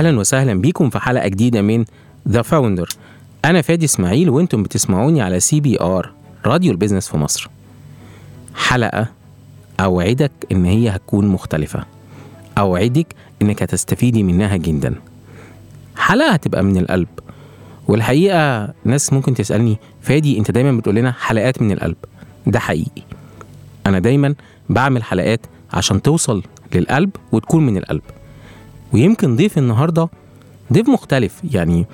أهلا وسهلا بيكم في حلقة جديدة من The Founder أنا فادي إسماعيل وأنتم بتسمعوني على CBR راديو البيزنس في مصر. حلقة أوعدك إن هي هتكون مختلفة. أوعدك إنك هتستفيدي منها جدا. حلقة هتبقى من القلب. والحقيقة ناس ممكن تسألني فادي أنت دايما بتقول لنا حلقات من القلب. ده حقيقي. أنا دايما بعمل حلقات عشان توصل للقلب وتكون من القلب. ويمكن ضيف النهارده ضيف مختلف. يعني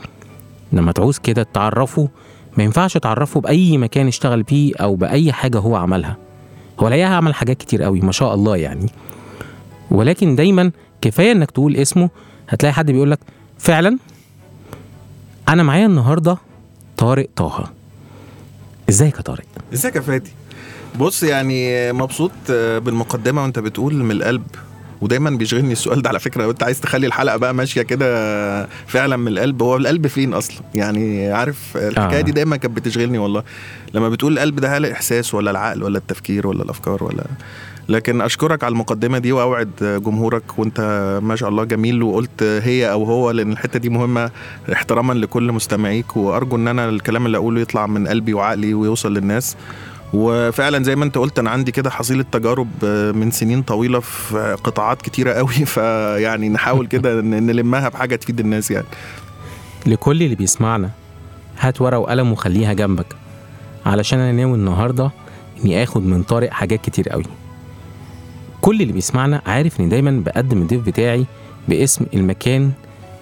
لما تعوز كده تعرفه ما ينفعش تعرفه بأي مكان اشتغل فيه أو بأي حاجة هو عملها. هو الحقيقة عمل حاجات كتير قوي ما شاء الله يعني. ولكن دايما كفاية إنك تقول اسمه هتلاقي حد بيقول لك فعلا؟ أنا معايا النهارده طارق طه. ازيك يا طارق؟ إزيك يا فادي؟ بص يعني مبسوط بالمقدمة وأنت بتقول من القلب. ودايما بيشغلني السؤال ده على فكرة. لو انت عايز تخلي الحلقة بقى ماشية كده فعلا من القلب. هو القلب فين أصلا؟ يعني عارف الحكاية آه. دي دايما كانت بتشغلني والله. لما بتقول القلب ده هل إحساس ولا العقل ولا التفكير ولا الأفكار ولا؟ لكن أشكرك على المقدمة دي وأوعد جمهورك وأنت ما شاء الله جميل وقلت هي أو هو لأن الحتة دي مهمة احتراما لكل مستمعيك. وأرجو إن أنا الكلام اللي أقوله يطلع من قلبي وعقلي ويوصل للناس. وفعلا زي ما أنت قلت أنا عندي كده حصيلة تجارب من سنين طويلة في قطاعات كتيرة قوي. فيعني نحاول كده نلمها بحاجة تفيد الناس يعني. لكل اللي بيسمعنا هات ورقة وقلم وخليها جنبك. علشان أنا ناوي النهارده إني آخد من طارق حاجات كتير قوي. كل اللي بيسمعنا عارف إني دايما بقدم الضيف بتاعي باسم المكان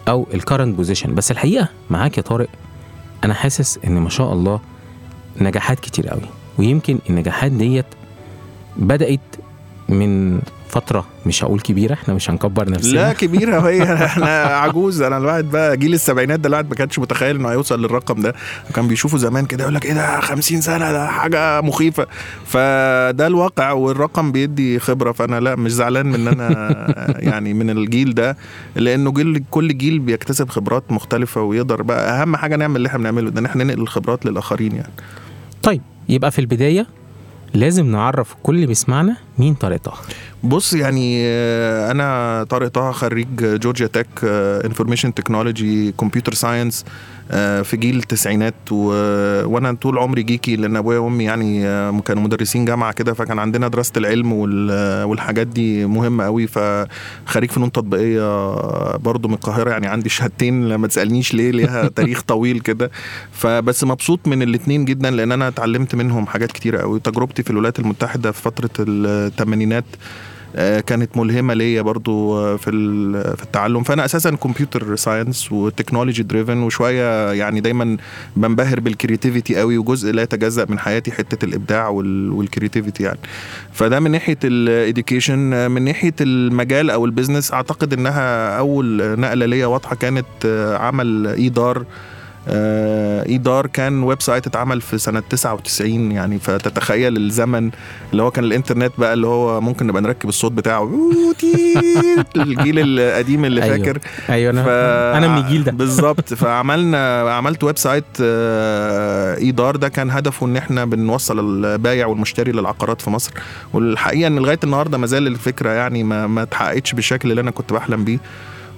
أو ال current position بس الحقيقة معاك يا طارق أنا حاسس إن ما شاء الله نجاحات كتير قوي. ويمكن النجاحات ديت بدأت من فترة مش هقول كبيرة إحنا مش هنكبر نفسنا. لا كبيرة هي إحنا عجوز. أنا الواحد بقى جيل السبعينات ده الواحد ما كانش متخيل إنه هيوصل للرقم ده. كان بيشوفه زمان كده يقول لك إيه ده 50 سنة ده حاجة مخيفة. فده الواقع والرقم بيدي خبرة. فأنا لا مش زعلان من إن أنا يعني من الجيل ده لأنه جيل كل جيل بيكتسب خبرات مختلفة ويقدر بقى أهم حاجة نعمل اللي إحنا بنعمله ده إن إحنا ننقل الخبرات للآخرين يعني. طيب يبقى في البداية لازم نعرف كل اللي بيسمعنا مين طارق طه. بص يعني آه، أنا طارق طه خريج جورجيا تك information technology computer science في جيل التسعينات و... وأنا طول عمري geeky لأن ابويا وامي يعني آه، كانوا مدرسين جامعة كده فكان عندنا دراسة العلم وال... والحاجات دي مهمة قوي. فخريج فنون تطبيقية برضو من القاهرة يعني عندي شهادتين لما تسألنيش ليه ليها تاريخ طويل كده. فبس مبسوط من الاثنين جدا لأن أنا اتعلمت منهم حاجات كتيرة قوي. تجربتي في الولايات المتحدة في فترة الثمانينات آه، كانت ملهمة ليا برضو آه، في في التعلم. فأنا أساسا computer science و technology driven وشوية يعني دايما بنبهر بال creativity قوي وجزء لا يتجزأ من حياتي حتة الإبداع وال- وال creativity يعني. فده من ناحية ال education من ناحية المجال أو ال business أعتقد إنها أول نقلة ليا واضحة كانت آه، عمل ايدار آه، إيدار كان website اتعمل في سنة 99 يعني فتتخيل الزمن اللي هو كان الإنترنت بقى اللي هو ممكن نبقى نركب الصوت بتاعه. الجيل القديم اللي أيوة. فاكر. أيوه أنا ف... أنا من الجيل ده. بالظبط. فعملنا عملت website آه، إيدار. ده كان هدفه إن إحنا بنوصل البايع والمشتري للعقارات في مصر. والحقيقة إن لغاية النهارده ما زال الفكرة يعني ما ما اتحققتش بالشكل اللي أنا كنت بحلم بيه.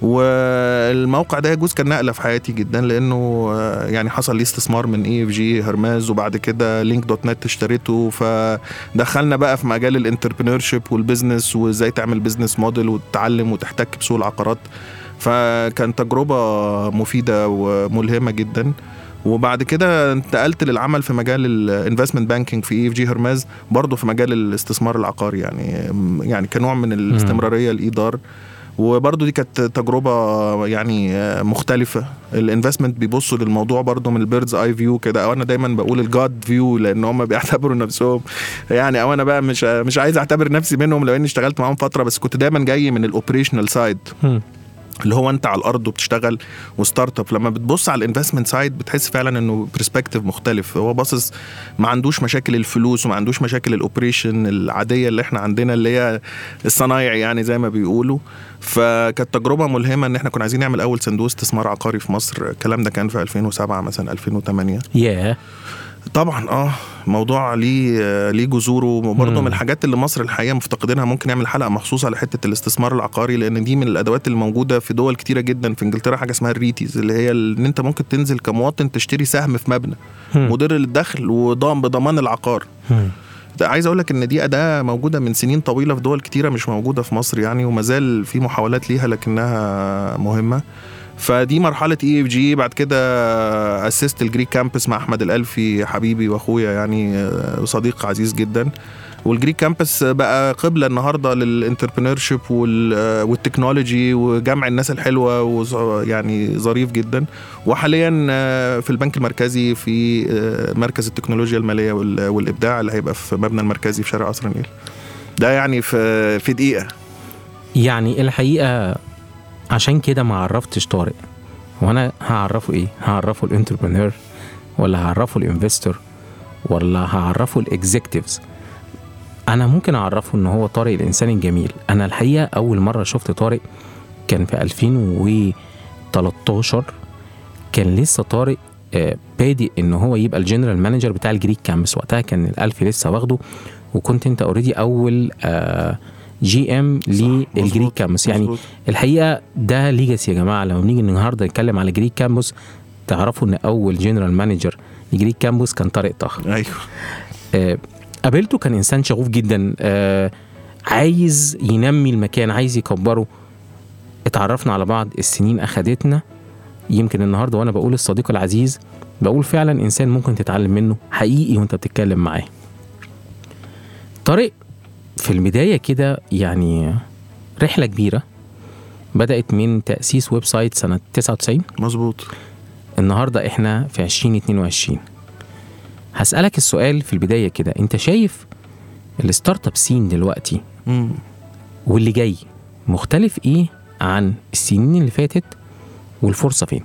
والموقع ده يجوز كان نقله في حياتي جدا لأنه آه، يعني حصل لي استثمار من EFG Hermes وبعد كده LINKdotNET اشتريته. فدخلنا بقى في مجال ال entrepreneurship وال business وإزاي تعمل business model وتتعلم وتحتك بسوق العقارات. فكان تجربة مفيدة وملهمة جدا. وبعد كده انتقلت للعمل في مجال ال investment banking في EFG Hermes برضه في مجال الاستثمار العقاري يعني يعني كنوع من الاستمرارية الإي دار. وبرضه دي كانت تجربة يعني مختلفة. ال investment بيبصوا للموضوع برضه من ال bird's eye view كده أو أنا دايما بقول ال God view لأن هم بيعتبروا نفسهم. يعني أو أنا بقى مش مش عايز أعتبر نفسي منهم لو اني اشتغلت معاهم فترة بس كنت دايما جاي من ال operational side. اللي هو انت على الأرض وبتشتغل و startup لما بتبص على ال investment side بتحس فعلا إنه perspective مختلف. هو باصص ما عندوش مشاكل الفلوس وما عندوش مشاكل ال operation العادية اللي إحنا عندنا اللي هي الصنايع يعني زي ما بيقولوا. فكانت تجربة ملهمة إن إحنا كنا عايزين نعمل أول صندوق استثمار عقاري في مصر. الكلام ده كان في 2007 مثلا 2008 ياه طبعا آه. موضوع ليه ليه جذوره وبرضه. من الحاجات اللي مصر الحقيقة مفتقدينها ممكن نعمل حلقة مخصوص على حتة الاستثمار العقاري لأن دي من الأدوات اللي موجوده في دول كتيرة جدا. في إنجلترا حاجة اسمها ال REITs اللي هي إن أنت ممكن تنزل كمواطن تشتري سهم في مبنى مم. مدر للدخل وضام بضمان العقار. عايز أقول لك إن دي أداة موجودة من سنين طويلة في دول كتيرة مش موجودة في مصر يعني وما زال في محاولات ليها لكنها مهمة. فدي مرحلة EFG بعد كده اسست ال Greek Campus مع أحمد الألفي حبيبي وأخويا يعني آه، وصديق عزيز جدا. وال Greek Campus بقى قبلة النهارده لل entrepreneurship وال technology وجمع الناس الحلوة وز- يعني ظريف جدا. وحاليا آه، في البنك المركزي في آه، مركز التكنولوجيا المالية وال- والإبداع اللي هيبقى في مبنى المركزي في شارع قصر النيل. ده يعني في في دقيقة. يعني الحقيقة عشان كده ما عرفتش طارق. وأنا هعرفه إيه؟ هعرفه ال entrepreneur ولا هعرفه ال investor ولا هعرفه ال executives. أنا ممكن اعرفه ان هو طارق الانسان الجميل. أنا الحقيقة اول مرة شفت طارق كان في 2013 كان لسه طارق آه، بادئ ان هو يبقى ال general manager بتاع ال Greek Campus. وقتها كان الالفي لسه واخده وكنت انت already اول GM لل Greek Campus يعني مظبوط. الحقيقة ده legacy يا جماعة. لما بنيجي النهارده نتكلم على Greek Campus تعرفوا إن أول general manager ل Greek Campus كان طارق طه أيوه. آه، قابلته كان إنسان شغوف جدا. آه، عايز ينمي المكان عايز يكبره. اتعرفنا على بعض السنين أخدتنا. يمكن النهارده وأنا بقول الصديق العزيز بقول فعلا إنسان ممكن تتعلم منه حقيقي وأنت بتتكلم معاه. طارق في البداية كده يعني رحلة كبيرة بدأت من تأسيس website سنة 99 مظبوط النهارده إحنا في 2022 هسألك السؤال في البداية كده أنت شايف ال startup scene دلوقتي مم. واللي جاي مختلف إيه عن السنين اللي فاتت والفرصة فين؟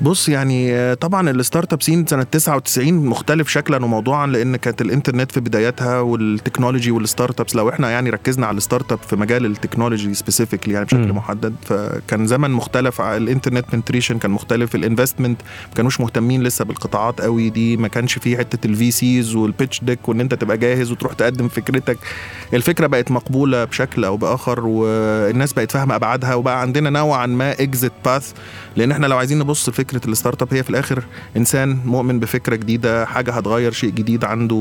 بص يعني آه، طبعا ال startup scene سنة 99 مختلف شكلا وموضوعا لأن كانت الإنترنت في بداياتها وال technology وال startups لو إحنا يعني ركزنا على ال startup في مجال التكنولوجي specifically يعني بشكل مم. محدد فكان زمن مختلف الإنترنت penetration كان مختلف ال investment ما كانوش مهتمين لسه بالقطاعات قوي دي ما كانش فيه حتة ال VCs وال pitch deck وإن أنت تبقى جاهز وتروح تقدم فكرتك الفكرة بقت مقبولة بشكل أو بآخر والناس بقت فاهمة أبعادها وبقى عندنا نوعا ما exit path لأن إحنا لو عايزين نبص لفكرة ال startup هي في الآخر إنسان مؤمن بفكرة جديدة حاجة هتغير شيء جديد عنده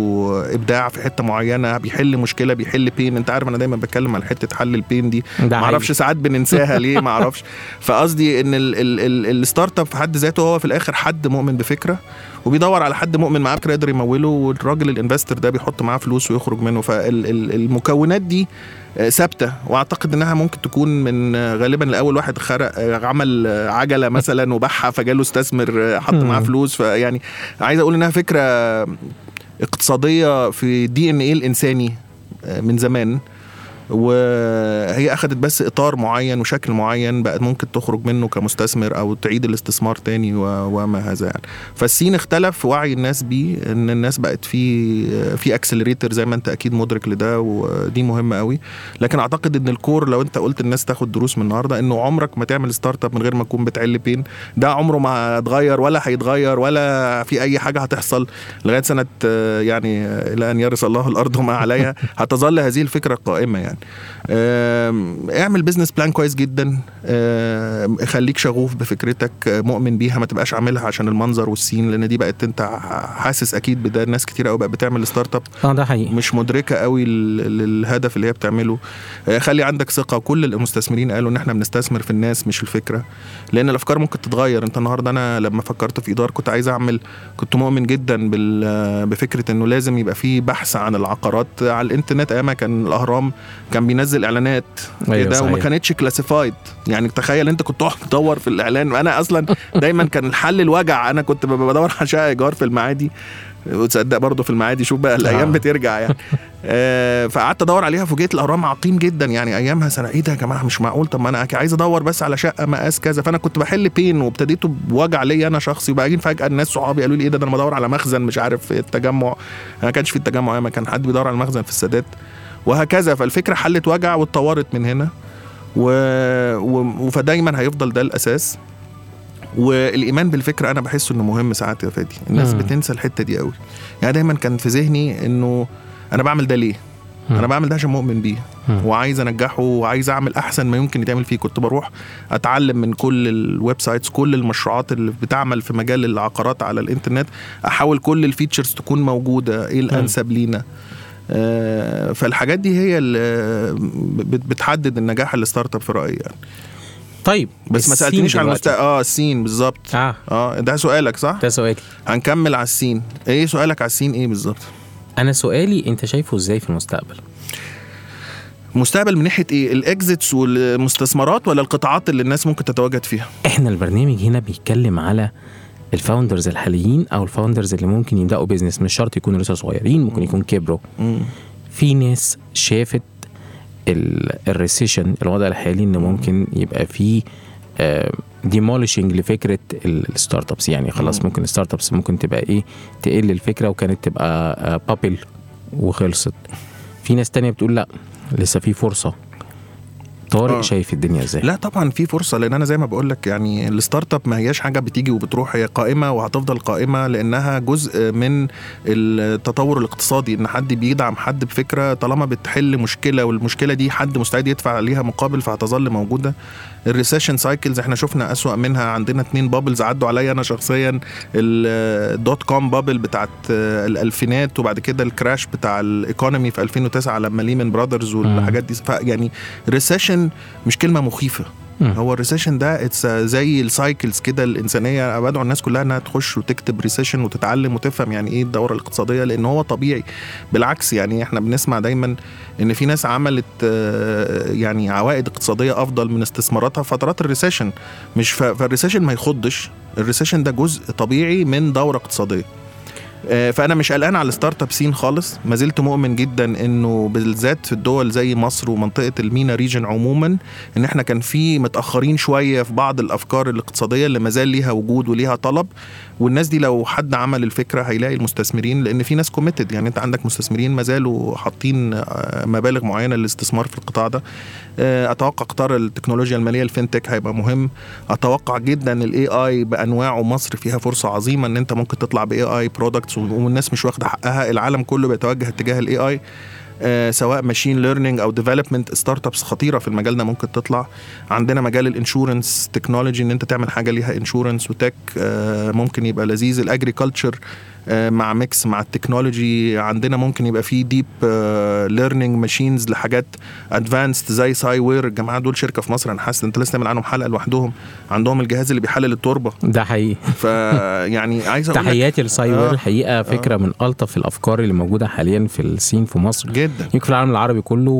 إبداع في حتة معينة بيحل مشكلة بيحل pain أنت عارف أنا دايما بتكلم على حتة حل ال pain دي. ما أعرفش ساعات بننساها ليه ما أعرفش فقصدي إن ال- ال- ال- ال startup في حد ذاته هو في الآخر حد مؤمن بفكرة. وبيدور على حد مؤمن معاه يقدر يموله والراجل ال investor ده بيحط معاه فلوس ويخرج منه. فالمكونات دي آه، ثابتة وأعتقد إنها ممكن تكون من آه، غالبا الأول واحد خرق آه، عمل عجلة مثلا وباعها فجاله استثمر حط. معاه فلوس. فيعني عايز أقول إنها فكرة اقتصادية في ال DNA الإنساني من زمان. وهي اخذت بس إطار معين وشكل معين بقت ممكن تخرج منه كمستثمر أو تعيد الاستثمار تاني وما هذا يعني. فال scene اختلف وعي الناس بيه إن الناس بقت في في accelerator زي ما أنت أكيد مدرك لده ودي مهمه قوي. لكن أعتقد إن ال core لو أنت قلت الناس تاخد دروس من النهارده إنه عمرك ما تعمل startup من غير ما تكون بتحل pain ده عمره ما هيتغير ولا هيتغير ولا في أي حاجة هتحصل لغاية سنة يعني إلى أن يرث الله الأرض وما عليها. هتظل هذه الفكرة قائمة يعني. آم، اعمل business plan كويس جدا. خليك شغوف بفكرتك مؤمن بيها ما تبقاش عاملها عشان المنظر وال scene لأن دي بقت أنت حاسس أكيد بده. ناس كتير قوي بقت بتعمل startup آه ده حقيقي. مش مدركة قوي للهدف اللي هي بتعمله. آه، خلي عندك ثقة. كل المستثمرين قالوا إن إحنا بنستثمر في الناس مش الفكرة. لأن الأفكار ممكن تتغير. أنت النهارده أنا لما فكرت في إي دار كنت عايز أعمل كنت مؤمن جدا بفكرة إنه لازم يبقى في بحث عن العقارات على الإنترنت. أيام كان الأهرام كان بينزل إعلانات. أيوة كده وما. كانتش كلاسيفايد يعني تخيل أنت كنت تقعد تدور في الإعلان. أنا أصلا دايما كان الحل الوجع. أنا كنت بدور على شقه إيجار في المعادي. وتصدق برضه في المعادي. شوف بقى الأيام آه. بترجع يعني. آه فقعدت أدور عليها فوجئت الاهرام عقيم جدا. يعني أيامها سنة إيه ده يا جماعة؟ مش معقول. طب ما أنا عايز أدور بس على شقة مقاس كذا. فأنا كنت بحل بين وابتديته بوجع ليا أنا شخصي. وبعدين فجأة الناس صحابي قالوا لي إيه ده, ده أنا بدور على مخزن مش عارف في التجمع. أنا ما كانش في التجمع ما كان حد بيدور على مخزن في السادات. وهكذا. فالفكرة حلت وجع واتطورت من هنا و... و... فدايما هيفضل ده الأساس. والإيمان بالفكرة أنا بحسه إنه مهم ساعات يا فادي. الناس مم. بتنسى الحتة دي قوي يعني دايما كان في ذهني إنه أنا بعمل ده ليه؟ مم. أنا بعمل ده عشان مؤمن بيه. مم. وعايز أنجحه وعايز أعمل أحسن ما يمكن يتعمل فيه. كنت بروح أتعلم من كل ال websites كل المشروعات اللي بتعمل في مجال العقارات على الإنترنت. أحاول كل ال features تكون موجودة. إيه الأنسب لينا؟ فالحاجات دي هي اللي بت- بتحدد النجاح ال startup في رأيي يعني. طيب بس ما سألتنيش على دلوقتي. المست... آه ال scene بالظبط. آه. آه ده سؤالك صح؟ ده سؤالي. هنكمل على ال scene إيه سؤالك على ال scene إيه بالظبط؟ أنا سؤالي أنت شايفه إزاي في المستقبل؟ مستقبل من ناحية إيه؟ ال exits والمستثمرات ولا القطاعات اللي الناس ممكن تتواجد فيها؟ إحنا البرنامج هنا بيتكلم على ال founders الحاليين أو ال founders اللي ممكن يبدأوا business مش شرط يكونوا لسه صغيرين ممكن يكون كبروا. في ناس شافت ال recession الوضع الحالي ان ممكن يبقى فيه demolishing لفكرة ال startups يعني خلاص مم. ممكن ال startups ممكن تبقى إيه تقل الفكرة وكانت تبقى bubble وخلصت. في ناس تانية بتقول لأ لسه في فرصة. طارق آه. شايف الدنيا إزاي؟ لا طبعا في فرصة لأن أنا زي ما بقول لك يعني ال startup ما هياش حاجة بتيجي وبتروح هي قائمة وهتفضل قائمة لأنها جزء من التطور الاقتصادي إن حد بيدعم حد بفكرة طالما بتحل مشكلة والمشكلة دي حد مستعد يدفع عليها مقابل فهتظل موجودة. ال recession cycles إحنا شفنا أسوأ منها عندنا اتنين bubbles عدوا عليا أنا شخصيا ال dot com bubble بتاعت الألفينات وبعد كده ال crash بتاع ال economy في 2009 لما Lehman Brothers والحاجات دي. يعني recession مش كلمة مخيفة. هو ال recession ده it's زي ال cycles كده الإنسانية. بدعو الناس كلها إنها تخش وتكتب recession وتتعلم وتفهم يعني إيه الدورة الاقتصادية لأن هو طبيعي. بالعكس يعني إحنا بنسمع دايما إن في ناس عملت آه، يعني عوائد اقتصادية أفضل من استثماراتها فترات ال recession مش فال recession ما يخضش. ال recession ده جزء طبيعي من دورة اقتصادية. فأنا مش قلقان على ال startup scene خالص. ما زلت مؤمن جدا إنه بالذات في الدول زي مصر ومنطقة ال MENA region عموما إن إحنا كان في متأخرين شوية في بعض الأفكار الاقتصادية اللي ما زال ليها وجود وليها طلب. والناس دي لو حد عمل الفكرة هيلاقي المستثمرين لأن في ناس committed يعني أنت عندك مستثمرين ما زالوا حاطين آه، مبالغ معينة للاستثمار في القطاع ده. آه، أتوقع قطار التكنولوجيا المالية ال FinTech هيبقى مهم. أتوقع جدا ال AI بأنواعه مصر فيها فرصة عظيمة إن أنت ممكن تطلع ب AI products والناس مش واخدة حقها. العالم كله بيتوجه اتجاه ال AI سواء machine learning أو development startups خطيرة في المجال ده ممكن تطلع. عندنا مجال ال insurance technology إن أنت تعمل حاجة ليها insurance وtech آه، ممكن يبقى لذيذ. ال agriculture مع mix مع التكنولوجي. عندنا ممكن يبقى في deep learning machines لحاجات advanced زي سايبر الجماعة دول شركة في مصر أنا حاسس أنت لسه تعمل عنهم حلقة لوحدهم. عندهم الجهاز اللي بيحلل التربة. ده حقيقي. فيعني عايز أقول تحياتي لسايبر آه. الحقيقة فكرة من ألطف الأفكار اللي موجودة حاليا في ال scene في مصر. جدا. يمكن في العالم العربي كله.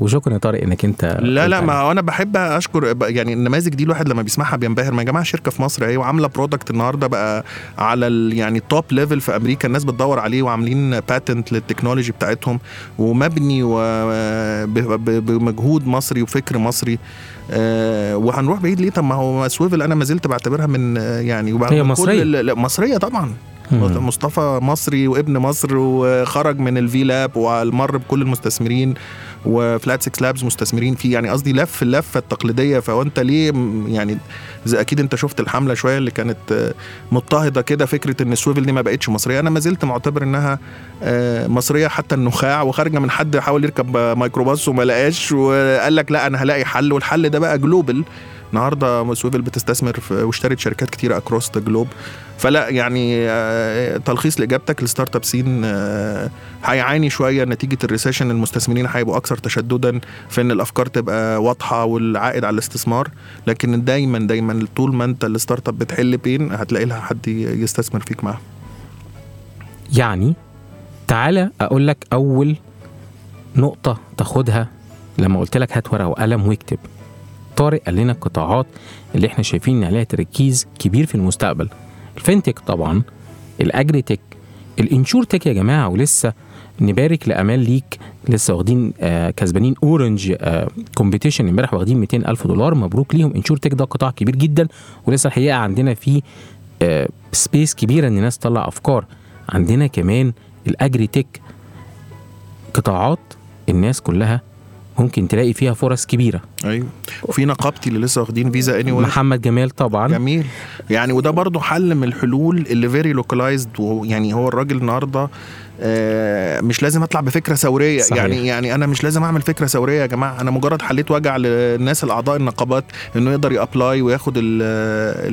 وشكرا يا طارق إنك أنت لا لا. ما أنا بحب أشكر يعني النماذج دي الواحد لما بيسمعها بينبهر. ما يا جماعة شركة في مصر أهي وعاملة product النهارده بقى على يعني ال top level في أمريكا الناس بتدور عليه وعاملين patent لل technology بتاعتهم ومبني بمجهود مصري وفكر مصري. آه، وهنروح بعيد ليه؟ طب ما هو سويفل أنا ما زلت بعتبرها من يعني هي لا، مصرية طبعا. مم. مصطفى مصري وابن مصر وخرج من ال V-Lab ومر بكل المستثمرين. وFlat6Labs مستثمرين فيه. يعني قصدي لف اللفة التقليدية. فهو أنت ليه يعني زي أكيد أنت شفت الحملة شوية اللي كانت آه، مضطهدة كده فكرة إن السويفل دي ما بقتش مصرية. أنا ما زلت معتبر إنها آه، مصرية حتى النخاع وخارجة من حد حاول يركب ميكروباص وما لقاش وقال لك لا أنا هلاقي حل. والحل ده بقى global النهارده سويفل بتستثمر واشترت شركات كتيره across the globe فلا يعني آه، تلخيص لإجابتك ال startup scene آه، هيعاني شوية. نتيجة ال recession المستثمرين هيبقوا أكثر تشددا في إن الأفكار تبقى واضحة والعائد على الاستثمار. لكن دايما دايما طول ما أنت ال startup بتحل pain هتلاقي لها حد يستثمر فيك معاه يعني تعالى أقول لك أول نقطة تاخدها لما قلت لك هات ورقة وقلم واكتب. طارق قال لنا القطاعات اللي إحنا شايفين إن عليها تركيز كبير في المستقبل. ال FinTech طبعا ال AgriTech ال InsurTech يا جماعة ولسه نبارك لأمان ليك لسه واخدين آه كسبانين Orange آه competition امبارح واخدين 200 ألف دولار. مبروك ليهم. InsurTech ده قطاع كبير جدا ولسه الحقيقة عندنا فيه آه space كبيرة إن الناس تطلع أفكار. عندنا كمان ال AgriTech قطاعات الناس كلها ممكن تلاقي فيها فرص كبيرة. أيوه. وفي نقابتي اللي لسه واخدين Visa anyway. محمد جمال طبعا. جميل. يعني وده برضو حل من الحلول اللي very localized يعني هو الراجل النهارده مش لازم اطلع بفكرة ثورية. صحيح. يعني يعني أنا مش لازم أعمل فكرة ثورية يا جماعة. أنا مجرد حليت وجع للناس الأعضاء النقابات إنه يقدر ي apply وياخد ال-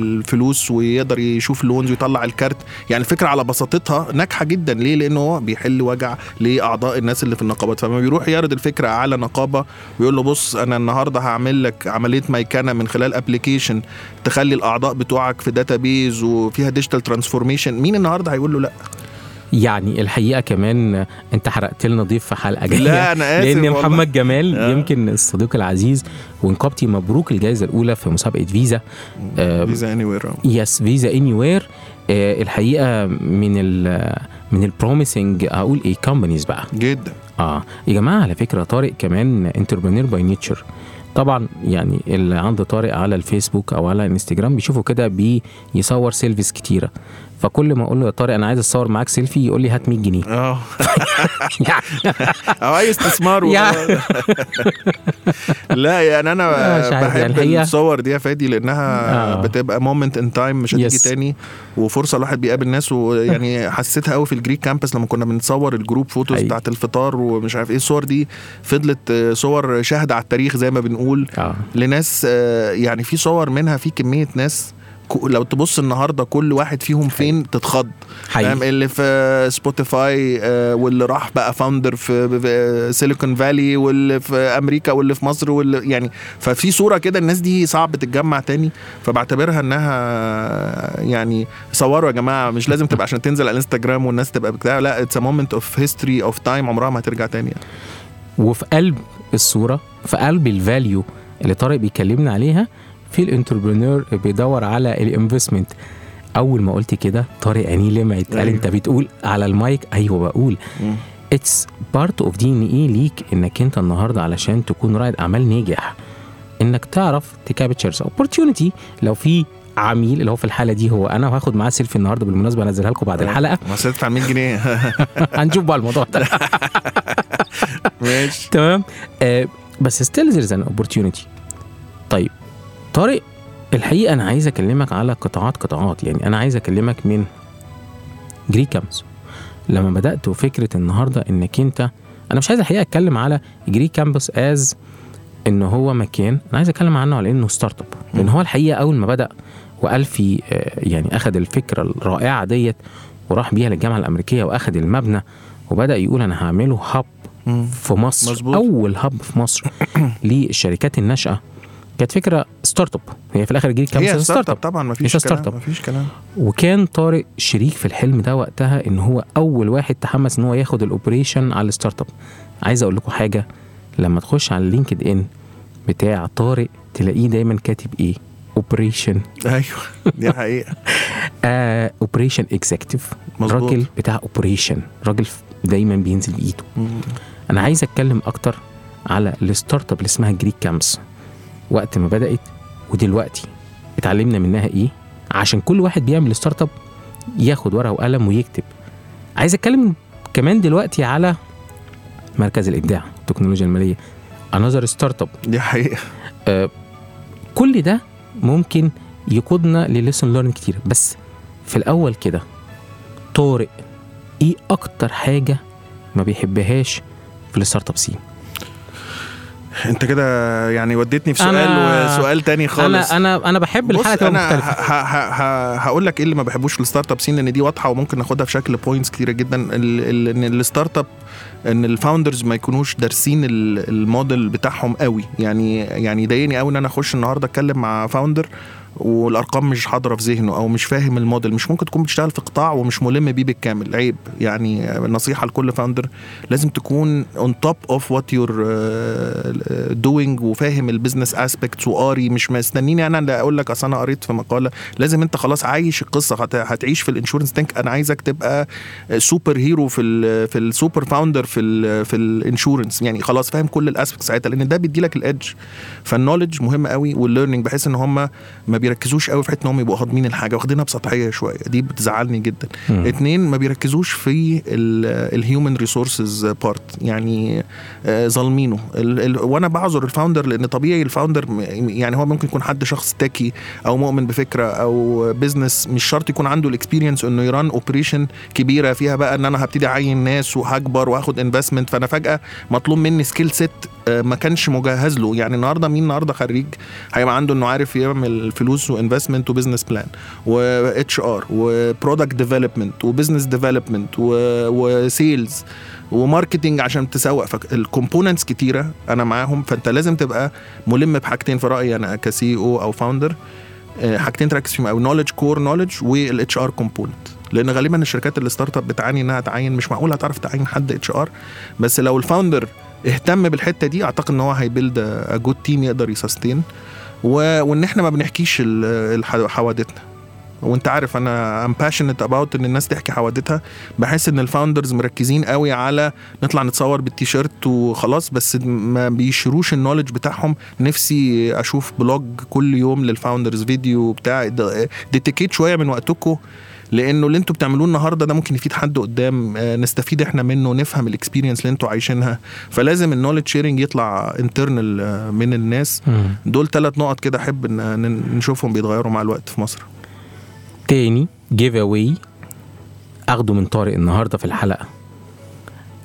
الفلوس ويقدر يشوف ال loans ويطلع الكارت. يعني الفكرة على بساطتها ناجحة جدا. ليه؟ لأنه هو بيحل وجع لأعضاء الناس اللي في النقابات. فلما بيروح يعرض الفكرة على نقابة ويقول له بص أنا النهارده هعمل لك عملية ميكنه من خلال application تخلي الأعضاء بتوعك في database وفيها digital transformation مين النهارده هيقول له لأ؟ يعني الحقيقة كمان انت حرقت لنا ضيف في حلقة جاية لا، أنا آسف لأن والله. محمد جمال آه. يمكن الصديق العزيز ونقابتي مبروك الجائزة الأولى في مسابقة فيزا. آه، Visa anywhere yes Visa anywhere الحقيقة من ال من ال promising أقول إيه companies بقى. جدا. آه يا جماعة على فكرة طارق كمان entrepreneur by nature طبعا يعني اللي عنده طارق على الفيسبوك أو على الإنستجرام بيشوفه كده بيصور selfies كتيرة. فكل ما أقول له يا طارق أنا عايز اصور معاك سيلفي يقول لي هات 100 جنيه آه يعني أو أي استثمار. لا يعني أنا يعني بحب الحقيقة- الصور دي يا فادي لأنها آه. بتبقى moment in time مش هتيجي. تاني وفرصة الواحد بيقابل ناس ويعني حسيتها قوي في ال Greek Campus لما كنا بنصور ال group photos أي. بتاعت الفطار ومش عارف إيه الصور دي فضلت آه، صور شاهدة على التاريخ زي ما بنقول آه لناس آه، يعني في صور منها في كمية ناس لو تبص النهارده كل واحد فيهم فين تتخض. فاهم؟ اللي في Spotify آه، واللي راح بقى founder في في Silicon Valley واللي في أمريكا واللي في مصر واللي يعني ففي صورة كده الناس دي صعب تتجمع تاني. فبعتبرها إنها يعني صوروا يا جماعة مش لازم تبقى عشان تنزل على الانستجرام والناس تبقى بتاع لا it's moment of history of time عمرها ما هترجع تاني يعني. وفي قلب الصورة في قلب ال value اللي طارق بيكلمنا عليها في ال entrepreneur بيدور على ال investment. أول ما قلت كده طارق عينيه لمعت. قال أيوة. أنت بتقول على المايك؟ أيوه بقول. it's part of DNA ليك إنك أنت النهارده علشان تكون رائد أعمال ناجح. إنك تعرف ت capture the opportunity لو في عميل اللي هو في الحالة دي هو أنا وهاخد معاه سيلفي النهارده بالمناسبة انزلها لكم بعد الحلقة. ما على 100 جنيه. هنشوف بقى الموضوع ده. ماشي. تمام؟ آه بس still there's an opportunity طيب. طارق الحقيقة أنا عايز أكلمك على قطاعات قطاعات. يعني أنا عايز أكلمك من Greek Campus لما بدأت فكرة النهارده إنك أنت أنا مش عايز الحقيقة أتكلم على Greek Campus as إن هو مكان أنا عايز أتكلم عنه على إنه startup لأن هو الحقيقة أول ما بدأ وقال في آه، يعني اخذ الفكرة الرائعة ديت وراح بيها للجامعة الأمريكية واخذ المبنى وبدأ يقول أنا هعمله hub. في مصر. مظبوط. أول hub في مصر للشركات الناشئة. كانت فكرة startup هي في الآخر Greek هي Campus startup طبعا ما فيش It's a كلام startup. ما فيش كلام. وكان طارق شريك في الحلم ده وقتها إن هو أول واحد تحمس إن هو ياخد ال operation على ال startup عايز أقول لكم حاجة لما تخش على ال LinkedIn بتاع طارق تلاقيه دايما كاتب إيه؟ operation أيوه دي حقيقة. operation executive مظبوط. راجل بتاع operation راجل دايما بينزل بإيده. أنا عايز أتكلم أكتر على ال startup اللي اسمها Greek Campus وقت ما بدأت ودلوقتي اتعلمنا منها إيه؟ عشان كل واحد بيعمل startup ياخد ورقة وقلم ويكتب. عايز أتكلم كمان دلوقتي على مركز الإبداع التكنولوجيا المالية another startup دي حقيقة. كل ده ممكن يقودنا ل lesson learned كتير. بس في الأول كده طارق إيه أكتر حاجة ما بيحبهاش في ال startup scene انت كده يعني وديتني في سؤال أنا- وسؤال تاني خالص. أنا أنا أنا بحب تبقى أنا مختلفه هقول لك إيه اللي ما بحبوش في ال startup scene لأن دي واضحة وممكن ناخدها في شكل points كتيرة جدا. إن ال startup إن ال founders ما يكونوش دارسين ال- الموديل بتاعهم قوي. يعني يعني يضايقني قوي إن أنا أخش النهارده أتكلم مع founder والأرقام مش حاضرة في ذهنه أو مش فاهم الموديل مش ممكن تكون بتشتغل في قطاع ومش ملم بيه بالكامل. عيب. يعني نصيحة لكل founder لازم تكون on top of what you're doing وفاهم ال business aspects وقاري مش مستنيني أنا اللي أقول لك أصل أنا قريت في مقالة. لازم أنت خلاص عايش القصة هت- هتعيش في ال insurance tech. أنا عايزك تبقى super hero في ال في ال super founder في ال في ال insurance. يعني خلاص فاهم كل ال aspects ساعتها لأن ده بيدي لك ال edge فال knowledge مهم قوي وال learning بحيث إن هم ما بيركزوش قوي في حتة انهم يبقوا هاضمين الحاجة واخدينها بسطحية شوية دي بتزعلني جدا. مم. اتنين ما بيركزوش في ال human resources part يعني آه، ظالمينه. ال- ال- وأنا بعذر ال founder لأن طبيعي ال founder يعني هو ممكن يكون حد شخص techie أو مؤمن بفكرة أو business مش شرط يكون عنده ال experience إنه ي run operation كبيرة فيها بقى إن أنا هبتدي أعين ناس وهكبر وهاخد investment فأنا فجأة مطلوب مني skill set ما كانش مجهز له. يعني النهارده مين؟ النهارده خريج هيبقى عنده إنه عارف يعمل فلوس و investment و business plan و HR و product development و business development و sales و marketing عشان تسوق. فال components كتيرة أنا معاهم فأنت لازم تبقى ملم بحاجتين في رأيي أنا ك CEO أو founder حاجتين تركز فيهم أو knowledge core knowledge وال HR component لأن غالبا الشركات ال startup بتعاني إنها تعين مش معقول هتعرف تعين حد HR بس لو ال founder اهتم بالحتة دي أعتقد إن هو هي build a good team يقدر ي sustain و... وان إحنا ما بنحكيش حوادثنا وانت عارف أنا I'm passionate about ان الناس تحكي حوادثها بحس ان ال founders مركزين قوي على نطلع نتصور بالتيشيرت وخلاص بس ما بي share وش ال knowledge بتاعهم. نفسي أشوف vlog كل يوم لل founders فيديو بتاع dedicate شوية من وقتكم لأنه اللي أنتوا بتعملوه النهارده ده ممكن يفيد حد قدام آه، نستفيد إحنا منه نفهم ال experience اللي أنتوا عايشينها. فلازم ال knowledge sharing يطلع internal من الناس. دول ثلاث نقط كده أحب ان نشوفهم بيتغيروا مع الوقت في مصر. تاني giveaway أخده من طارق النهارده في الحلقة.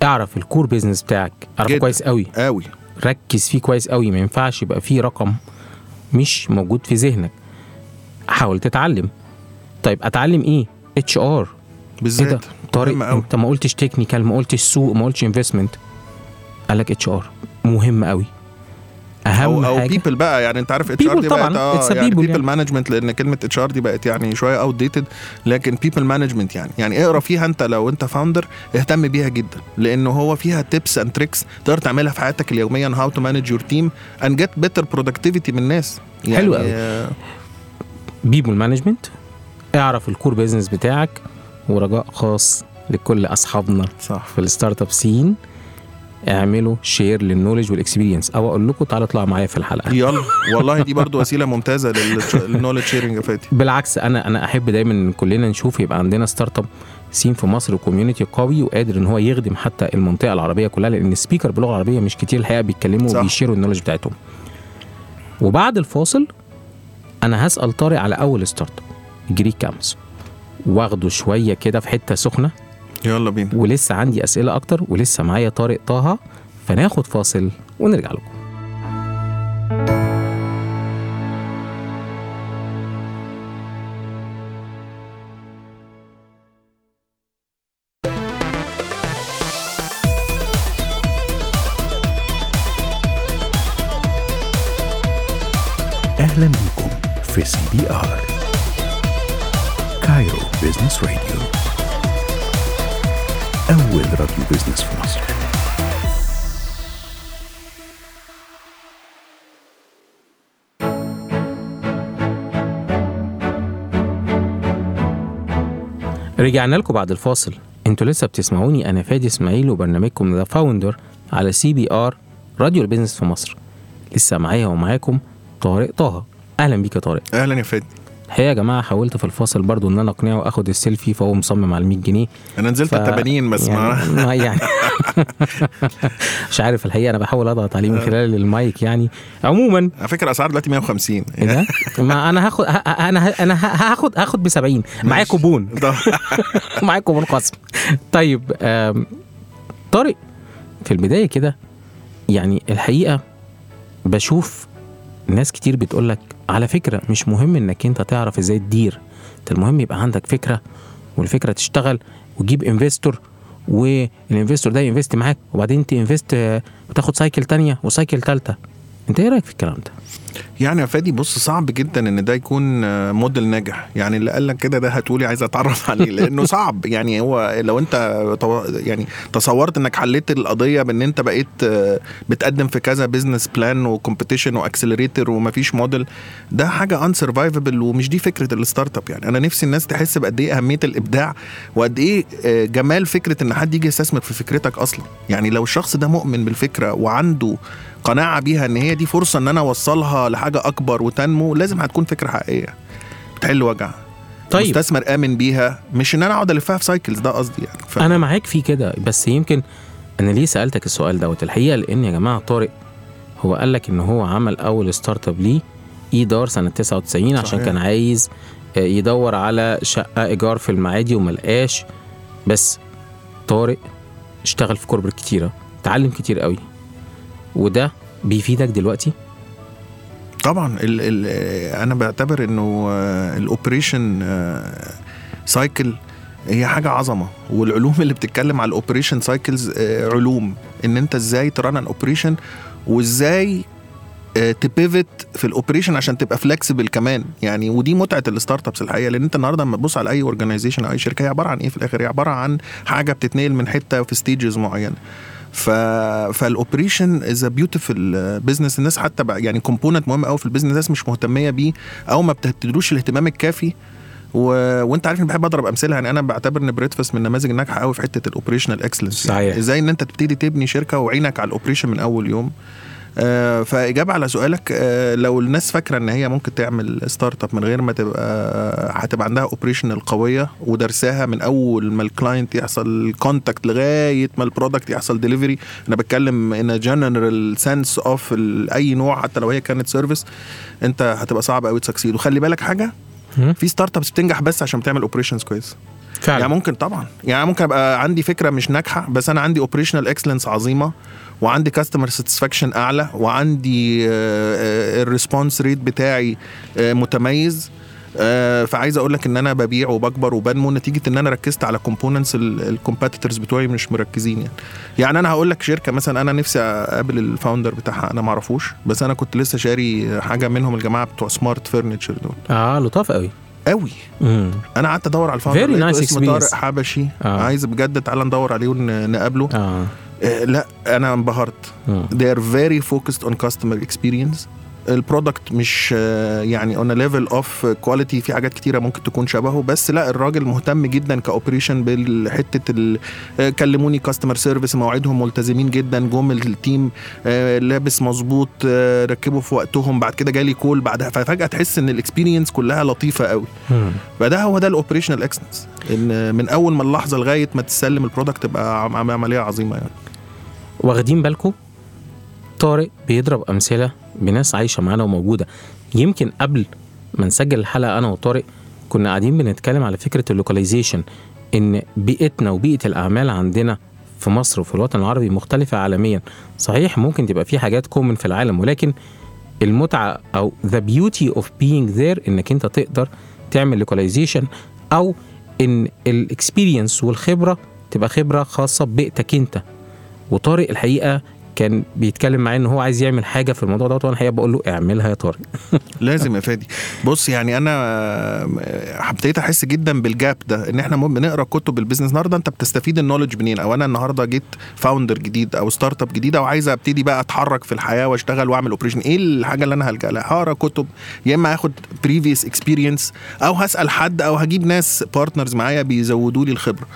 اعرف ال core business بتاعك. أعرفه. كويس قوي. قوي. ركز فيه كويس قوي. ما ينفعش يبقى فيه رقم مش موجود في ذهنك. حاول تتعلم. طيب أتعلم إيه؟ HR بالذات طارق مهم قوي. أنت ما قلتش technical ما قلتش سوق ما قلتش investment قال لك HR مهم قوي أهم أو أو people بقى يعني أنت عارف HR دي. بقت a يعني people يعني. management لأن كلمة HR دي بقت يعني شوية outdated لكن people management يعني يعني اقرأ فيها أنت لو أنت founder اهتم بيها جدا لأنه هو فيها tips and tricks تقدر تعملها في حياتك اليوميه how to manage your team and get better productivity من الناس يعني حلو قوي. People management اعرف ال core business بتاعك ورجاء خاص لكل أصحابنا صح. في ال startup scene اعملوا share لل knowledge وال experience أو أقول لكم تعالوا اطلعوا معايا في الحلقة. يلا. والله دي برضو وسيلة ممتازة لل knowledge sharing يا فادي بالعكس أنا أنا أحب دايما إن كلنا نشوف يبقى عندنا startup scene في مصر community قوي وقادر إن هو يخدم حتى المنطقة العربية كلها لأن ال speaker باللغة العربية مش كتير الحقيقة بيتكلموا. وبيشيروا ال knowledge بتاعتهم. وبعد الفاصل أنا هسأل طارق على أول ستارت اب جريك كامس واخده شوية كده في حتة سخنة. يلا بينا. ولسه عندي أسئلة أكتر ولسه معايا طارق طه فناخد فاصل ونرجع لكم. أهلا بكم في CBR. أول راديو business في مصر رجعنا لكم بعد الفاصل. أنتوا لسه بتسمعوني أنا فادي إسماعيل وبرنامجكم The Founder على CBR راديو ال business في مصر لسه معايا ومعاكم طارق طه. أهلا بيك يا طارق. أهلا يا فادي. الحقيقة يا جماعة حاولت في الفاصل برضو إن أنا أقنعه اخد السيلفي فهو مصمم على 100 جنيه. أنا نزلت على 80 بس يعني, ما يعني مش عارف الحقيقة أنا بحاول أضغط عليه من خلال المايك يعني. عموما على فكرة اسعار دلوقتي 150 إيه ده؟ ما أنا هاخد أنا ه- أنا ه- هاخد هاخد ب 70 معايا. كوبون. معايا كوبون خصم. طيب آم، طارق في البداية كده يعني الحقيقة بشوف ناس كتير بتقول لك على فكرة مش مهم إنك أنت تعرف إزاي تدير انت المهم يبقى عندك فكرة والفكرة تشتغل وتجيب investor وال investor ده ي invest معاك وبعدين أنت invest وتاخد cycle تانية و cycle تالتة. انت إيه رأيك في الكلام ده؟ يعني يا فادي بص صعب جدا إن ده يكون آه، موديل ناجح. يعني اللي قال لك كده ده هتقولي عايز أتعرف عليه لأنه صعب. يعني هو لو أنت يعني تصورت إنك حليت القضية بإن أنت بقيت آه، بتقدم في كذا business plan و competition و accelerator ومفيش موديل ده حاجة unsurvivable ومش دي فكرة ال startup يعني أنا نفسي الناس تحس بقد إيه أهمية الإبداع وقد إيه آه، جمال فكرة إن حد يجي يستثمر في فكرتك أصلا. يعني لو الشخص ده مؤمن بالفكرة وعنده قناعة بيها إن هي دي فرصة إن أنا أوصلها لحاجة أكبر وتنمو لازم هتكون فكرة حقيقية. بتحل وجع. طيب. مستثمر آمن بيها. مش إن أنا أقعد ألفها في cycles ده قصدي يعني. ف... أنا معاك في كده بس يمكن أنا ليه سألتك السؤال دوت؟ الحقيقة لأن يا جماعة طارق هو قال لك إن هو عمل أول startup ليه ايدار سنة 99 عشان صحيح. كان عايز آه، يدور على شقة إيجار في المعادي وما لقاش. بس طارق اشتغل في corporate كتيره اتعلم كتير قوي وده بيفيدك دلوقتي؟ طبعا. ال ال أنا بعتبر إنه ال operation cycle هي حاجة عظمة. والعلوم اللي بتتكلم على ال operation cycles علوم. إن أنت إزاي ت run an operation وإزاي ت pivot في ال operation عشان تبقى flexible كمان. يعني ودي متعة ال startups الحقيقة. لأن أنت النهارده لما تبص على أي organization أو أي شركة هي عبارة عن إيه في الآخر؟ هي عبارة عن حاجة بتتنقل من حتة في stages معينه ف فال operation is a beautiful business الناس حتى بقى يعني component مهم قوي في ال business الناس مش مهتمية بيه أو ما بتدلوش الاهتمام الكافي. و... وأنت عارف إني بحب أضرب أمثلة. يعني أنا بعتبر إن Breadfast من النماذج الناجحة قوي في حتة ال operational excellence صحيح. إزاي إن أنت تبتدي تبني شركة وعينك على ال operation من أول يوم. فإجابة على سؤالك آه، لو الناس فاكرة إن هي ممكن تعمل startup من غير ما تبقى هتبقى عندها operational قويه ودرساها من أول ما ال client يحصل contact لغاية ما ال product يحصل ديليفري أنا بتكلم in general sense of أي نوع حتى لو هي كانت service أنت هتبقى صعب قوي ت succeed وخلي بالك حاجة. في startups بتنجح بس عشان بتعمل operations كويس. فعلا. يعني ممكن طبعا. يعني ممكن أبقى عندي فكرة مش ناجحة بس أنا عندي operational excellence عظيمة. وعندي customer satisfaction أعلى وعندي ال response rate بتاعي آه، متميز آه، فعايز أقول لك إن أنا ببيع وبكبر وبنمو نتيجة إن أنا ركزت على components ال competitors بتوعي مش مركزين يعني يعني أنا هقول لك شركة مثلا أنا نفسي أقابل ال founder بتاعها أنا ما أعرفوش بس أنا كنت لسه شاري حاجة منهم الجماعة بتوع سمارت فرنيتشر دول آه لطاف قوي قوي مم. أنا قعدت أدور على ال founder nice اسمه طارق. حبشي آه. آه. عايز بجد تعالى ندور عليه ونقابله آه لا أنا انبهرت. مم. they are very focused on customer experience. ال product مش آه، يعني on a level of quality في حاجات كتيرة ممكن تكون شبهه. بس لا الراجل مهتم جدا ك operation بالحتة ال- آه، كلموني customer service مواعيدهم ملتزمين جدا جم ال team آه، لابس مظبوط آه، ركبوا في وقتهم بعد كده جالي call بعدها ففجاه تحس إن ال experience كلها لطيفة قوي. فده هو ده ال operational excellence إن من أول ما اللحظة لغاية ما تسلم ال product تبقى عم- عملية عظيمة يعني. واخدين بالكم؟ طارق بيضرب أمثلة بناس عايشة معانا وموجودة. يمكن قبل ما نسجل الحلقة أنا وطارق كنا قاعدين بنتكلم على فكرة ال localization إن بيئتنا وبيئة الأعمال عندنا في مصر وفي الوطن العربي مختلفة عالميا. صحيح ممكن تبقى في حاجات common في العالم ولكن المتعة أو the beauty of being there إنك أنت تقدر تعمل localization أو إن ال experience والخبرة تبقى خبرة خاصة ببيئتك أنت. وطارق الحقيقة كان بيتكلم معايا إن هو عايز يعمل حاجة في الموضوع دوت وأنا الحقيقة بقول له اعملها يا طارق. لازم يا فادي. بص يعني أنا ابتديت أحس جدا بال gap ده إن إحنا بنقرأ كتب ال business النهارده أنت بتستفيد ال knowledge منين؟ أو أنا النهارده جيت founder جديد أو startup جديده وعايز أبتدي بقى أتحرك في الحياة وأشتغل وأعمل operation إيه الحاجة اللي أنا هلجأ لها؟ هقرأ كتب يا إما هاخد previous experience أو هسأل حد أو هجيب ناس partners معايا بيزودوا لي الخبرة.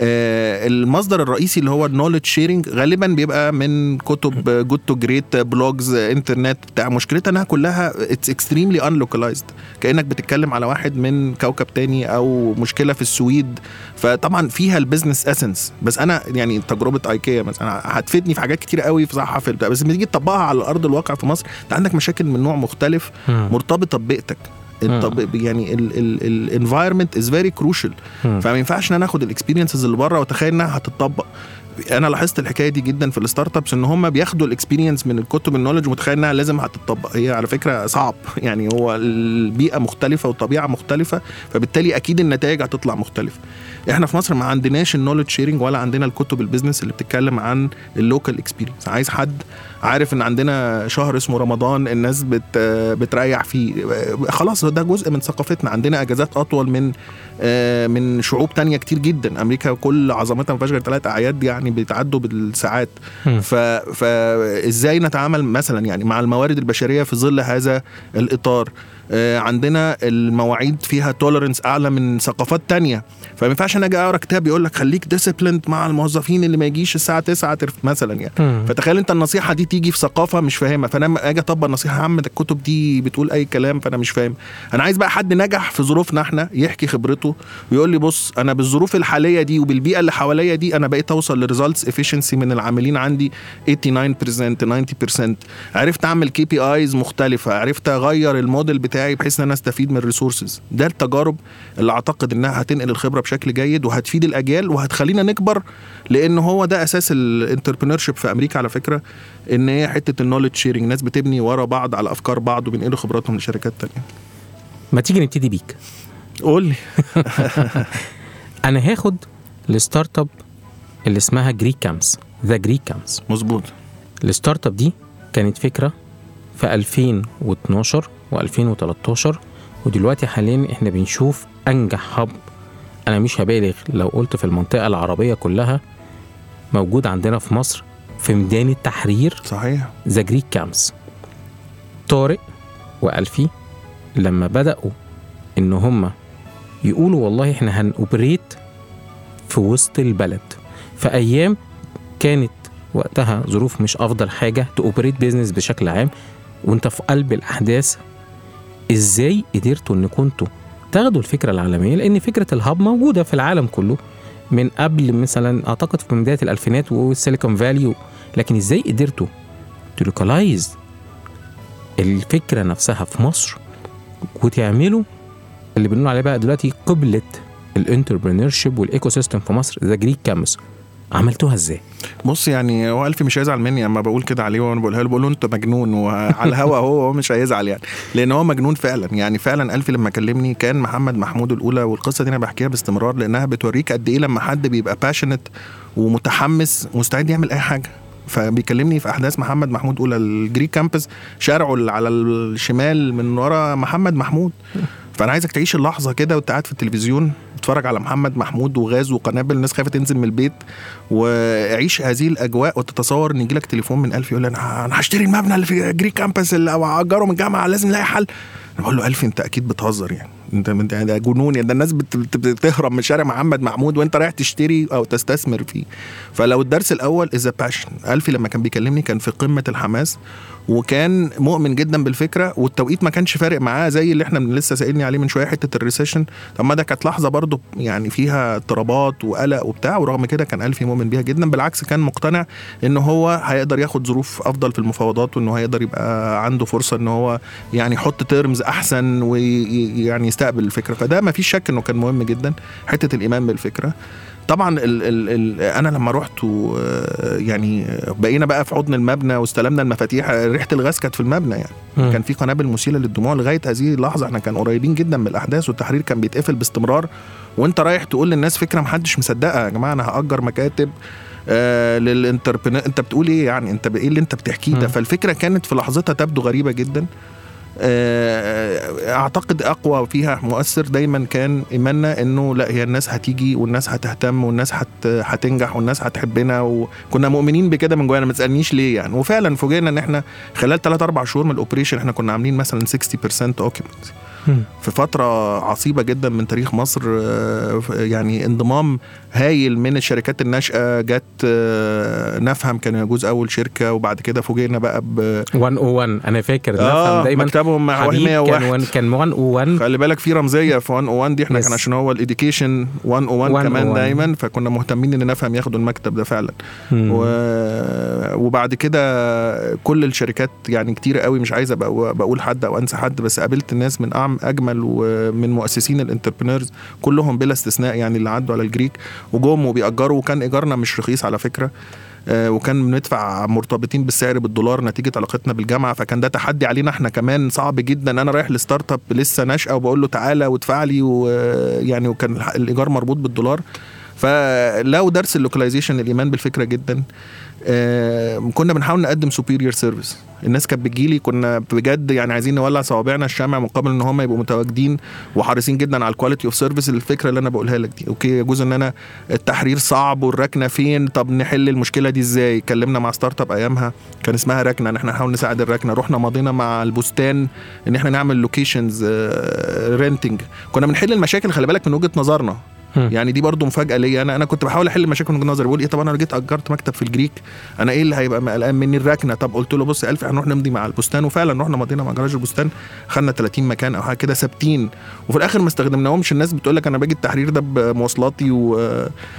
المصدر الرئيسي اللي هو ال knowledge sharing غالبا بيبقى من كتب Good to Great blogs انترنت بتاع. مشكلتها إنها كلها it's extremely unlocalized كأنك بتتكلم على واحد من كوكب تاني أو مشكلة في السويد. فطبعا فيها ال business essence بس أنا يعني تجربة ايكيا مثلا هتفيدني في حاجات كتير قوي في صحه في. بس لما تيجي تطبقها على أرض الواقع في مصر أنت عندك مشاكل من نوع مختلف. مرتبطة ببيئتك. الطب يعني ال environment is very crucial. فما ينفعش إن أنا آخد ال experiences اللي بره وأتخيل إنها هتطبق أنا لاحظت الحكاية دي جدا في ال startups إن هم بياخدوا ال experience من الكتب ال knowledge ومتخيل إنها لازم هتطبق هي على فكرة صعب. يعني هو البيئة مختلفة والطبيعة مختلفة فبالتالي أكيد النتائج هتطلع مختلفة. إحنا في مصر ما عندناش ال knowledge sharing ولا عندنا الكتب ال business اللي بتتكلم عن ال local experience عايز حد عارف ان عندنا شهر اسمه رمضان الناس بت بتريح فيه. خلاص ده جزء من ثقافتنا. عندنا اجازات اطول من آه، من شعوب تانية كتير جدا. أمريكا كل عظمتها ما فيهاش غير ثلاث أعياد يعني بيتعدوا بالساعات. ف... فازاي نتعامل مثلا يعني مع الموارد البشرية في ظل هذا الإطار؟ عندنا المواعيد فيها tolerance أعلى من ثقافات تانية. فما ينفعش أنا أجي أقرأ كتاب يقول لك خليك disciplined مع الموظفين اللي ما يجيش الساعة 9 ترفده مثلا يعني. فتخيل أنت النصيحة دي تيجي في ثقافة مش فاهمها. فأنا لما أجي أطبق النصيحة يا عم ده الكتب دي بتقول أي كلام فأنا مش فاهم. أنا عايز بقى حد نجح في ظروفنا إحنا يحكي خبرته ويقول لي بص أنا بالظروف الحالية دي وبالبيئة اللي حواليا دي أنا بقيت أوصل ل results efficiency من العاملين عندي 89% 90% عرفت أعمل KPIs مختلفة عرفت أغير الموديل بتاعي بحيث إن أنا أستفيد من ال resources ده التجارب اللي أعتقد إنها هتنقل الخبرة بشكل جيد وهتفيد الأجيال وهتخلينا نكبر لأن هو ده أساس ال entrepreneur في أمريكا على فكرة إن هي حتة ال knowledge sharing ناس بتبني ورا بعض على أفكار بعض وبينقلوا خبراتهم لشركات تانية. ما تيجي نبتدي بيك؟ قول لي. أنا هاخد ال startup اللي اسمها جريك كامبس ذا جريك كامبس مظبوط. ال startup دي كانت فكرة في 2012 و2013 ودلوقتي حاليا إحنا بنشوف أنجح hub. أنا مش هبالغ لو قلت في المنطقة العربية كلها موجود عندنا في مصر في ميدان التحرير صحيح. ذا جريك كامبس طارق وألفي لما بدأوا إن هم يقولوا والله إحنا هن operate في وسط البلد. في أيام كانت وقتها ظروف مش أفضل حاجة ت operate business بشكل عام وأنت في قلب الأحداث إزاي قدرتوا إن كنتوا تاخدوا الفكرة العالمية؟ لأن فكرة ال hub موجودة في العالم كله. من قبل مثلا أعتقد في بداية الألفينات والسيليكون فالي لكن إزاي قدرتوا ت localize الفكرة نفسها في مصر وتعملوا اللي بنقول عليه بقى دلوقتي قبلة ال entrepreneurship وال ecosystem في مصر ذا جريك كامبس عملتوها إزاي؟ بص يعني هو ألفي مش هيزعل مني أما بقول كده عليه وأنا بقولها له بقول له أنت مجنون وعلى الهوا هو هو مش هيزعل يعني. لأن هو مجنون فعلا. يعني فعلا ألفي لما كلمني كان محمد محمود الأولى والقصة دي أنا بحكيها باستمرار لأنها بتوريك قد إيه لما حد بيبقى passionate ومتحمس مستعد يعمل أي حاجة. فبيكلمني في أحداث محمد محمود أولى الجريك كامبس شارعه على الشمال من ورا محمد محمود. فأنا عايزك تعيش اللحظة كده وأنت قاعد في التلفزيون تتفرج على محمد محمود وغاز وقنابل الناس خايفة تنزل من البيت وعيش هذه الأجواء وتتصور إن يجي لك تليفون من ألفي يقول أنا أنا هشتري المبنى اللي في جريك كامبس اللي أأجره من الجامعة لازم نلاقي حل. أنا بقول له ألفي أنت أكيد بتهزر يعني. انت ده جنون. يعني ده الناس بت- بت- بتهرب من شارع محمد محمود وانت رايح تشتري أو تستثمر فيه. فلو الدرس الأول is passion ألفي لما كان بيكلمني كان في قمة الحماس وكان مؤمن جدا بالفكرة والتوقيت ما كانش فارق معاه زي اللي إحنا لسه سائلني عليه من شوية حتة ال recession طب ما ده كانت لحظة برضو يعني فيها اضطرابات وقلق وبتاع ورغم كده كان ألفي مؤمن بيها جدا. بالعكس كان مقتنع إن هو هيقدر ياخد ظروف أفضل في المفاوضات وانه هيقدر يبقى عنده فرصة إن هو يعني يحط terms أحسن ويعني يستقبل الفكرة. فده ما فيش شك إنه كان مهم جدا حتة الإيمان بالفكرة. طبعا ال ال ال أنا لما رحت و يعني بقينا بقى في حضن المبنى واستلمنا المفاتيح ريحة الغاز كانت في المبنى يعني. مم. كان في قنابل مسيله للدموع لغاية هذه اللحظة. إحنا كان قريبين جدا من الأحداث والتحرير كان بيتقفل باستمرار. وأنت رايح تقول للناس فكرة محدش مصدقها. يا جماعة أنا هأجر مكاتب آه أنت بتقول إيه يعني؟ أنت إيه اللي أنت بتحكيه ده. فالفكرة كانت في لحظتها تبدو غريبة جدا. آه، أعتقد أقوى فيها مؤثر دايما كان إيماننا إنه لا هي الناس هتيجي والناس هتهتم والناس هت هتنجح والناس هتحبنا وكنا مؤمنين بكده من جوانا ما تسألنيش ليه يعني وفعلا فوجئنا إن إحنا خلال 3 4 شهور من ال operation إحنا كنا عاملين مثلا 60% occupancy. في فترة عصيبة جدا من تاريخ مصر آه، يعني انضمام هايل من الشركات الناشئة جت آه، نفهم كان يجوز أول شركة وبعد كده فوجئنا بقى ب 101 أنا فاكر آه نفهم دايما مكتبهم مع حبيب كان 101 وان- كان 101 خلي بالك في رمزية في 101 دي إحنا Yes. كان عشان هو ال education 101 كمان 101. دايما فكنا مهتمين إن نفهم ياخدوا المكتب ده فعلا مم. و... وبعد كده كل الشركات يعني كتير قوي مش عايز أبقى بقول حد أو أنسى حد بس قابلت ناس من أعم أجمل ومن مؤسسين ال entrepreneurs كلهم بلا استثناء يعني اللي عدوا على ال Greek وجم وبيأجروا وكان إيجارنا مش رخيص على فكرة. آه، وكان بندفع مرتبطين بالسعر بالدولار نتيجة علاقتنا بالجامعة. فكان ده تحدي علينا إحنا كمان. صعب جدا. أنا رايح ل startup لسه ناشئة وبقول له تعالى وادفع لي ويعني وكان الإيجار مربوط بالدولار. فلو درس ال localization الايمان بالفكرة جدا آه، كنا بنحاول نقدم superior service الناس كانت بتجيلي كنا بجد يعني عايزين نولع صوابعنا الشمع مقابل إن هم يبقوا متواجدين وحريصين جدا على ال quality of service الفكرة اللي أنا بقولها لك دي okay يجوز إن أنا التحرير صعب والركنة فين؟ طب نحل المشكلة دي إزاي؟ اتكلمنا مع startup أيامها كان اسمها ركنة إن إحنا نحاول نساعد الركنة. رحنا ماضينا مع البستان إن إحنا نعمل locations renting كنا بنحل المشاكل خلي بالك من وجهة نظرنا. يعني دي برضو مفاجأة ليا. أنا أنا كنت بحاول أحل مشاكل من وجهة نظري بقول إيه طب أنا لو جيت أجرت مكتب في ال Greek أنا إيه اللي هيبقى قلقان مني؟ الركنة. طب قلت له بص ألفي هنروح نمضي مع البستان وفعلا رحنا مضينا مع جراج البستان خدنا 30 مكان أو حاجة كده ثابتين. وفي الآخر ما استخدمناهمش. الناس بتقول لك أنا باجي التحرير ده بمواصلاتي و...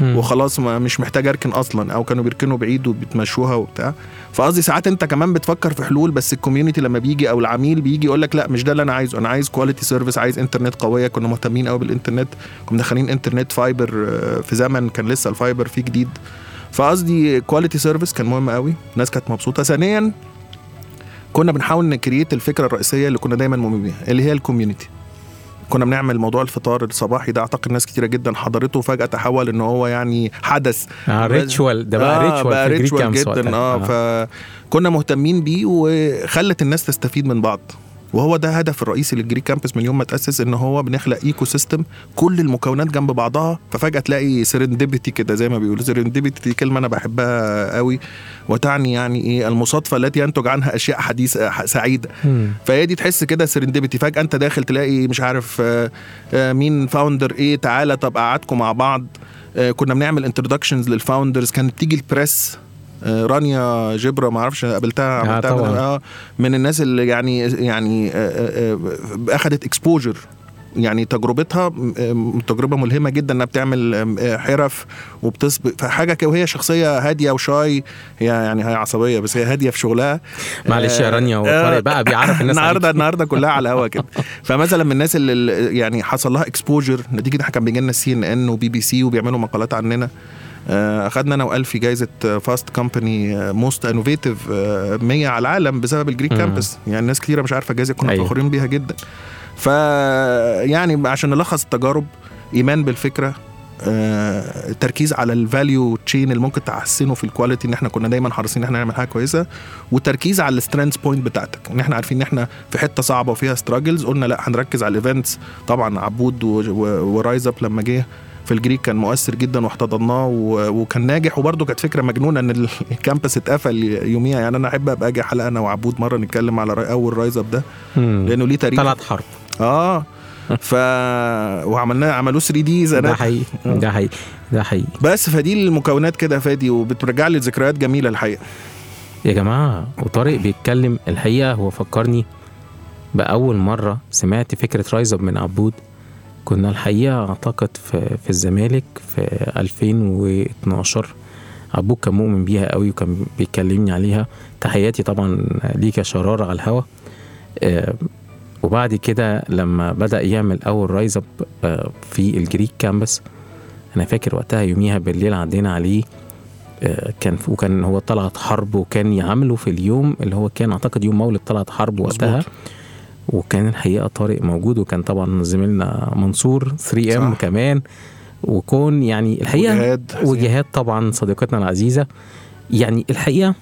وخلاص ما مش محتاج أركن أصلا أو كانوا بيركنوا بعيد وبيتمشوها وبتاع. فقصدي ساعات انت كمان بتفكر في حلول بس ال community لما بيجي أو العميل بيجي يقول لك لا مش ده اللي أنا عايزه. أنا عايز quality service عايز انترنت قوية. كنا مهتمين قوي بالانترنت كنا مدخلين انترنت fiber آه، في زمن كان لسه ال fiber فيه جديد. فقصدي quality service كان مهم قوي الناس كانت مبسوطة. ثانيا كنا بنحاول ن create الفكرة الرئيسية اللي كنا دايما مؤمنين بيها اللي هي ال community كنا بنعمل موضوع الفطار الصباحي ده أعتقد ناس كتيرة جدا حضرته وفجأة تحول إن هو يعني حدث. آه ritual ده بقى آه ritual بقى ritual جدا. وقتها. آه. فكنا مهتمين بيه وخلت الناس تستفيد من بعض. وهو ده هدف الرئيسي لل Greek Campus من يوم ما تأسس إن هو بنخلق ecosystem كل المكونات جنب بعضها ففجأة تلاقي serendipity كده زي ما بيقولوا. serendipity دي كلمة أنا بحبها قوي وتعني يعني إيه؟ المصادفة التي ينتج عنها أشياء حديثة سعيدة. فهي دي تحس كده serendipity فجأة أنت داخل تلاقي مش عارف آه، آه، مين founder إيه؟ تعالى طب قعدكم مع بعض. آه، كنا بنعمل introductions لل founders كانت تيجي ال press رانيا جبرة ما أعرفش قابلتها عملتها طبعاً. من, آه من الناس اللي يعني يعني آه، آه، آه، اخذت exposure يعني تجربتها آه، تجربة ملهمة جدا إنها بتعمل آه، حرف وبتسبق. فحاجة وهي شخصية هادية وشاي هي يعني هي عصبية بس هي هادية في شغلها. معلش يا رانيا وطارق بقى بيعرف الناس النهارده. النهارده كلها على الهوا كده. فمثلا من الناس اللي- يعني حصل لها exposure نتيجة كان بيجي لنا CNN و BBC وبيعملوا مقالات عننا. آه، اخدنا أنا وألفي جايزة Fast Company most innovative 100 على العالم بسبب ال Greek. Campus يعني ناس كتيرة مش عارفة جايزة كنا أيوة. فخورين بيها جدا ف يعني عشان نلخص التجارب إيمان بالفكرة آه، تركيز على ال value chain اللي ممكن تحسنه في ال quality إن إحنا كنا دايما حريصين إن إحنا نعمل حاجة كويسة والتركيز على ال strength point بتاعتك إن إحنا عارفين إن إحنا في حتة صعبة وفيها struggles قلنا لا هنركز على ال events طبعا عبود و RiseUp لما جه في ال Greek كان مؤثر جدا واحتضناه وكان ناجح. وبرده كانت فكرة مجنونة إن ال- ال campus اتقفل يوميها. يعني أنا أحب أبقى أجي حلقه أنا وعبود مرة نتكلم على أول RiseUp ده. لأنه ليه تاريخ. طلعت حرب. آه. ف وعملناه عملوه 3D ده حقيقي. ده حقيقي. ده حقيقي. بس فدي المكونات كده يا فادي وبترجع لي ذكريات جميلة الحقيقة. يا جماعة وطارق بيتكلم الحقيقة. هو فكرني بأول مرة سمعت فكرة RiseUp من عبود. كنا الحقيقة أعتقد في, في الزمالك في 2012 عبود كان مؤمن بيها قوي وكان بيكلمني عليها. تحياتي طبعا ليك يا شرارة على الهوا. آه، وبعد كده لما بدأ يعمل أول RiseUp آه، في ال Greek Campus أنا فاكر وقتها يوميها بالليل عدينا عليه. آه، كان وكان هو طلعت حرب وكان يعمله في اليوم اللي هو كان أعتقد يوم مولد طلعت حرب وقتها. مظبوط. وكان الحقيقة طارق موجود وكان طبعا زميلنا منصور 3M. كمان وكون يعني الحقيقة وجهاد. وجهاد طبعا صديقتنا العزيزة يعني الحقيقة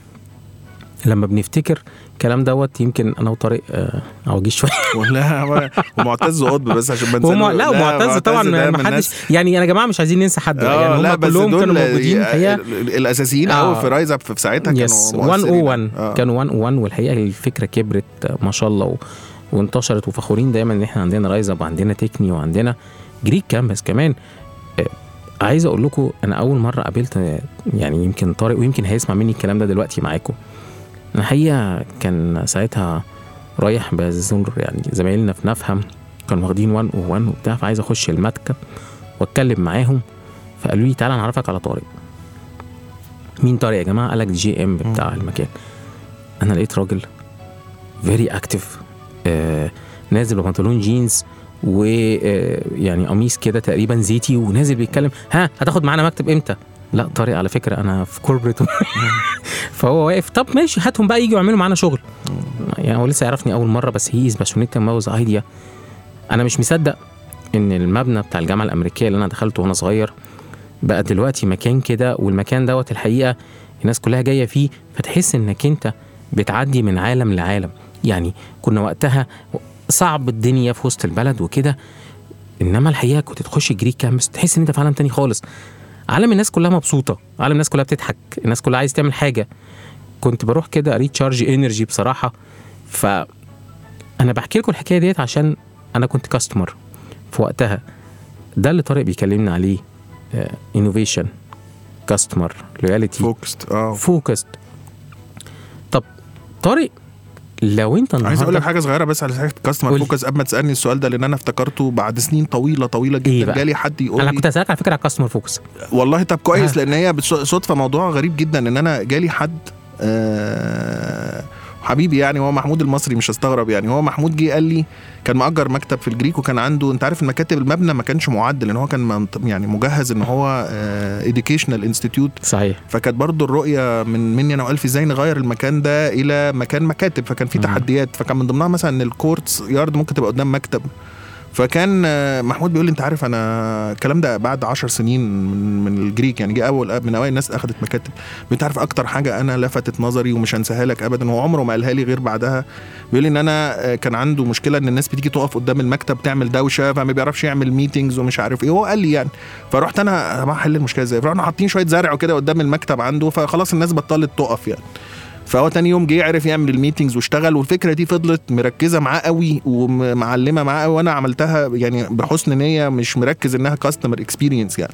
لما بنفتكر الكلام دوت يمكن أنا وطارق آه، عواجيز شوية ولا ومعتز قطب بس عشان بنسى وما لا ومعتز طبعا ما حدش يعني يا جماعة مش عايزين ننسى حد يعني لا هم بس كلهم كانوا موجودين الحقيقة ال- الأساسيين آه. قوي في RiseUp في ساعتها yes كانوا 101 آه. كانوا 101 والحقيقة الفكرة كبرت آه، ما شاء الله. وانتشرت وفخورين دايما إن إحنا عندنا RiseUp وعندنا Techne وعندنا GrEEK Campus كمان. آه، عايز أقول لكم أنا أول مرة قابلت يعني يمكن طارق ويمكن هيسمع مني الكلام ده دلوقتي معاكم. أنا الحقيقة كان ساعتها رايح بزور يعني زمايلنا في نفهم كانوا واخدين 101 وبتاع فعايز أخش المكتب وأتكلم معاهم. فقالوا لي تعالى نعرفك على طارق. مين طارق يا جماعة؟ قال لك GM بتاع المكان. أنا لقيت راجل very active نازل ببنطلون جينز ويعني قميص كده تقريبا زيتي ونازل بيتكلم ها هتاخد معانا مكتب إمتى؟ لا طارق على فكرة أنا في corporate فهو واقف طب ماشي هاتهم بقى يجوا يعملوا معانا شغل. يعني هو لسه يعرفني أول مرة بس he is passionate about the idea أنا مش مصدق إن المبنى بتاع الجامعة الأمريكية اللي أنا دخلته وأنا صغير بقى دلوقتي مكان كده والمكان دوت الحقيقة الناس كلها جاية فيه فتحس إنك أنت بتعدي من عالم لعالم. يعني كنا وقتها صعب الدنيا في وسط البلد وكده إنما الحقيقة كنت تخش GrEEK Campus تحس إن أنت في عالم تاني خالص. عالم الناس كلها مبسوطة عالم الناس كلها بتضحك الناس كلها عايز تعمل حاجة. كنت بروح كده أ recharge energy بصراحة. ف أنا بحكي لكم الحكاية ديت عشان أنا كنت customer في وقتها. ده اللي طارق بيكلمنا عليه innovation customer loyalty focused آه. focused طب طارق لو انت عايز أقول لك النهارده حاجة صغيرة بس على حاجة customer. focus قبل ما تسألني السؤال ده لأن أنا افتكرته بعد سنين طويلة طويلة إيه جدا بقى؟ جالي حد يقول أنا كنت اسالك على فكرة على customer focus والله طب كويس آه. لأن هي صدفة موضوع غريب جدا إن أنا جالي حد آه حبيبي يعني هو محمود المصري مش هستغرب يعني. هو محمود جه قال لي كان مأجر مكتب في ال GrEEK وكان عنده أنت عارف المكاتب المبنى ما كانش معد لأن هو كان يعني مجهز إن هو educational institute صحيح. فكانت برضو الرؤية من مني أنا والف إزاي نغير المكان ده إلى مكان مكاتب. فكان في. تحديات. فكان من ضمنها مثلا إن ال courtyard ممكن تبقى قدام مكتب. فكان آه، محمود بيقول لي انت عارف أنا الكلام ده بعد عشر سنين من, من ال GrEEK يعني جه أول من أوائل الناس اخذت مكاتب. انت عارف أكتر حاجة أنا لفتت نظري ومش هنساها لك ابدا هو عمره ما قالها لي غير بعدها. بيقول لي إن أنا آه، كان عنده مشكلة إن الناس بتيجي تقف قدام المكتب تعمل دوشة فما بيعرفش يعمل meetings ومش عارف إيه. هو قال لي يعني. فرحت أنا احل المشكلة إزاي؟ فرحنا حاطين شوية زرع وكده قدام المكتب عنده فخلاص الناس بطلت تقف يعني. فهو تاني يوم جه عرف يعمل ال meetings واشتغل والفكرة دي فضلت مركزة معاه قوي ومعلمة معاه قوي. وأنا عملتها يعني بحسن نية مش مركز إنها customer experience يعني.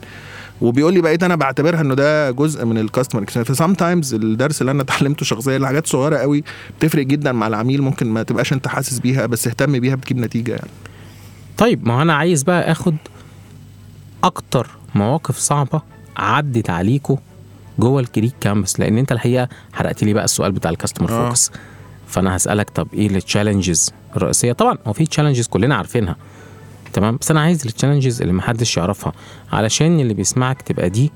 وبيقول لي بقيت أنا بعتبرها إنه ده جزء من ال customer experience ف sometimes الدرس اللي أنا اتعلمته شخصيا الحاجات صغيرة قوي بتفرق جدا مع العميل ممكن ما تبقاش أنت حاسس بيها بس اهتم بيها بتجيب نتيجة يعني. طيب ما أنا عايز بقى آخد أكتر مواقف صعبة عدت عليكم جوه ال GrEEK Campus لأن أنت الحقيقة حرقت لي بقى السؤال بتاع ال customer آه. focus فأنا هسألك طب إيه ال challenges الرئيسية؟ طبعا هو في challenges كلنا عارفينها. تمام؟ بس أنا عايز ال challenges اللي محدش يعرفها. علشان اللي بيسمعك تبقى دي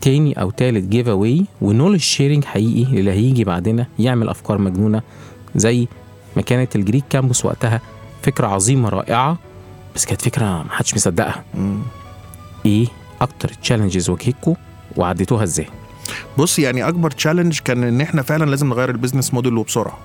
تاني أو تالت giveaway و knowledge sharing حقيقي اللي هيجي بعدنا يعمل أفكار مجنونة زي ما كانت ال GrEEK Campus وقتها فكرة عظيمة رائعة بس كانت فكرة محدش مصدقها. إيه أكتر challenges واجهتكم وعديتوها إزاي؟ بص يعني أكبر challenge كان إن إحنا فعلا لازم نغير ال business model وبسرعة.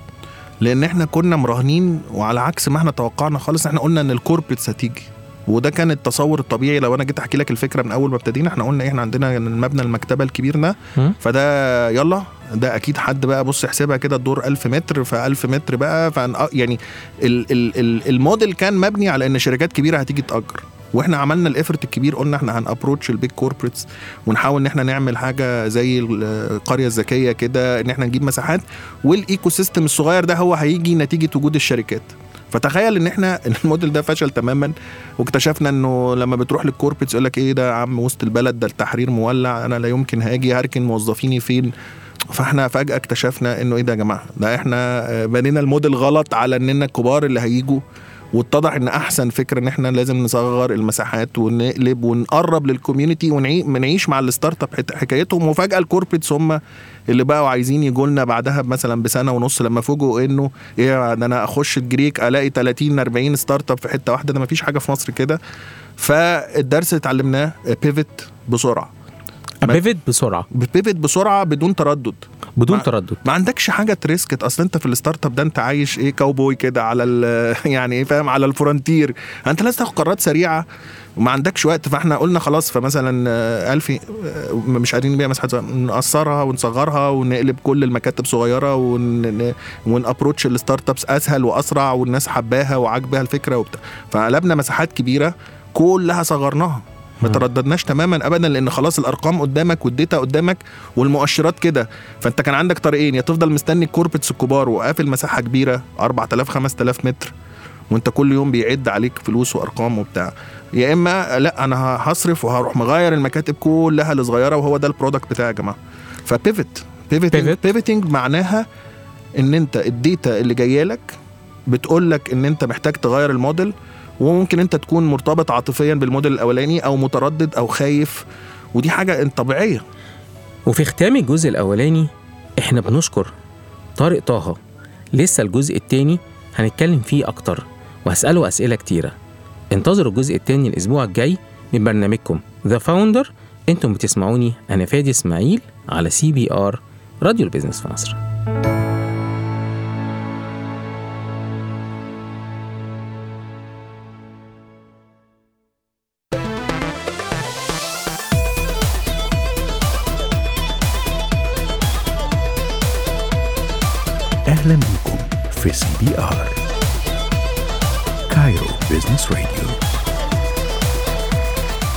لأن إحنا كنا مراهنين وعلى عكس ما إحنا توقعنا خالص إحنا قلنا إن ال corporates هتيجي. وده كان التصور الطبيعي. لو أنا جيت أحكي لك الفكرة من أول ما ابتدينا إحنا قلنا إحنا عندنا المبنى المكتبة الكبير ده. فده يلا ده أكيد حد بقى بص احسبها كده الدور 1000 متر ف 1000 متر بقى. يعني ال ال ال الموديل كان مبني على إن شركات كبيرة هتيجي تأجر. وإحنا عملنا ال effort الكبير قلنا إحنا هن approach ال big corporates ونحاول ان إحنا نعمل حاجة زي القرية الذكية كده ان إحنا نجيب مساحات وال ecosystem الصغير ده هو هيجي نتيجة وجود الشركات. فتخيل ان إحنا الموديل ده فشل تماما واكتشفنا انه لما بتروح لل corporates يقول لك إيه ده يا عم وسط البلد ده التحرير مولع أنا لا يمكن هاجي هركن موظفيني فين؟ فاحنا فجأة اكتشفنا انه إيه ده يا جماعة؟ ده إحنا آه، بنينا الموديل غلط على اننا الكبار اللي هيجوا. واتضح إن أحسن فكرة إن إحنا لازم نصغر المساحات ونقلب ونقرب لل community ونعيش مع ال startup حكايتهم. وفجأة ال corporates هم اللي بقوا عايزين يجوا لنا بعدها مثلا بسنة ونص لما فوجئوا إنه إيه ده أنا أخش ال GrEEK ألاقي 30 40 startup في حتة واحدة. ده مفيش حاجة في مصر كده. فالدرس اللي اتعلمناه pivot بسرعة. ما- pivot بسرعة. pivot بسرعة بدون تردد. بدون ما- تردد. ما عندكش حاجة ت risk it؟ أصل أنت في ال startup ده أنت عايش إيه كاوبوي كده على ال- يعني إيه فاهم على ال frontier. أنت لازم تاخد قرارات سريعة وما عندكش وقت. فإحنا قلنا خلاص فمثلا آه، ألفي آه، مش قادرين نبيع مساحات نقصرها ونصغرها ونقلب كل المكاتب صغيرة ون ون approach ال startups أسهل وأسرع والناس حباها وعاجبها الفكرة وبتاع. فقلبنا مساحات كبيرة كلها صغرناها. ما. ترددناش تماما ابدا لأن خلاص الأرقام قدامك وال data قدامك والمؤشرات كده فأنت كان عندك طريقين يا تفضل مستني ال corporates الكبار وقافل مساحة كبيرة 4000 5000 متر وأنت كل يوم بيعد عليك فلوس وأرقام وبتاع يا إما لأ أنا هصرف وهروح مغير المكاتب كلها لصغيرة وهو ده ال product بتاعي يا جماعة ف pivot pivot. pivoting معناها إن أنت ال data اللي جاية لك بتقول لك إن أنت محتاج تغير الموديل وممكن انت تكون مرتبط عاطفيا بالموديل الأولاني أو متردد أو خايف ودي حاجة طبيعية. وفي ختام الجزء الأولاني إحنا بنشكر طارق طه. لسه الجزء التاني هنتكلم فيه أكتر وهسأله أسئلة كتيرة. انتظروا الجزء التاني الأسبوع الجاي من برنامجكم The Founder أنتم بتسمعوني أنا فادي إسماعيل على CBR راديو ال business في مصر. أهلا بكم في CBR Cairo Business Radio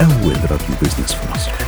أول راديو business في مصر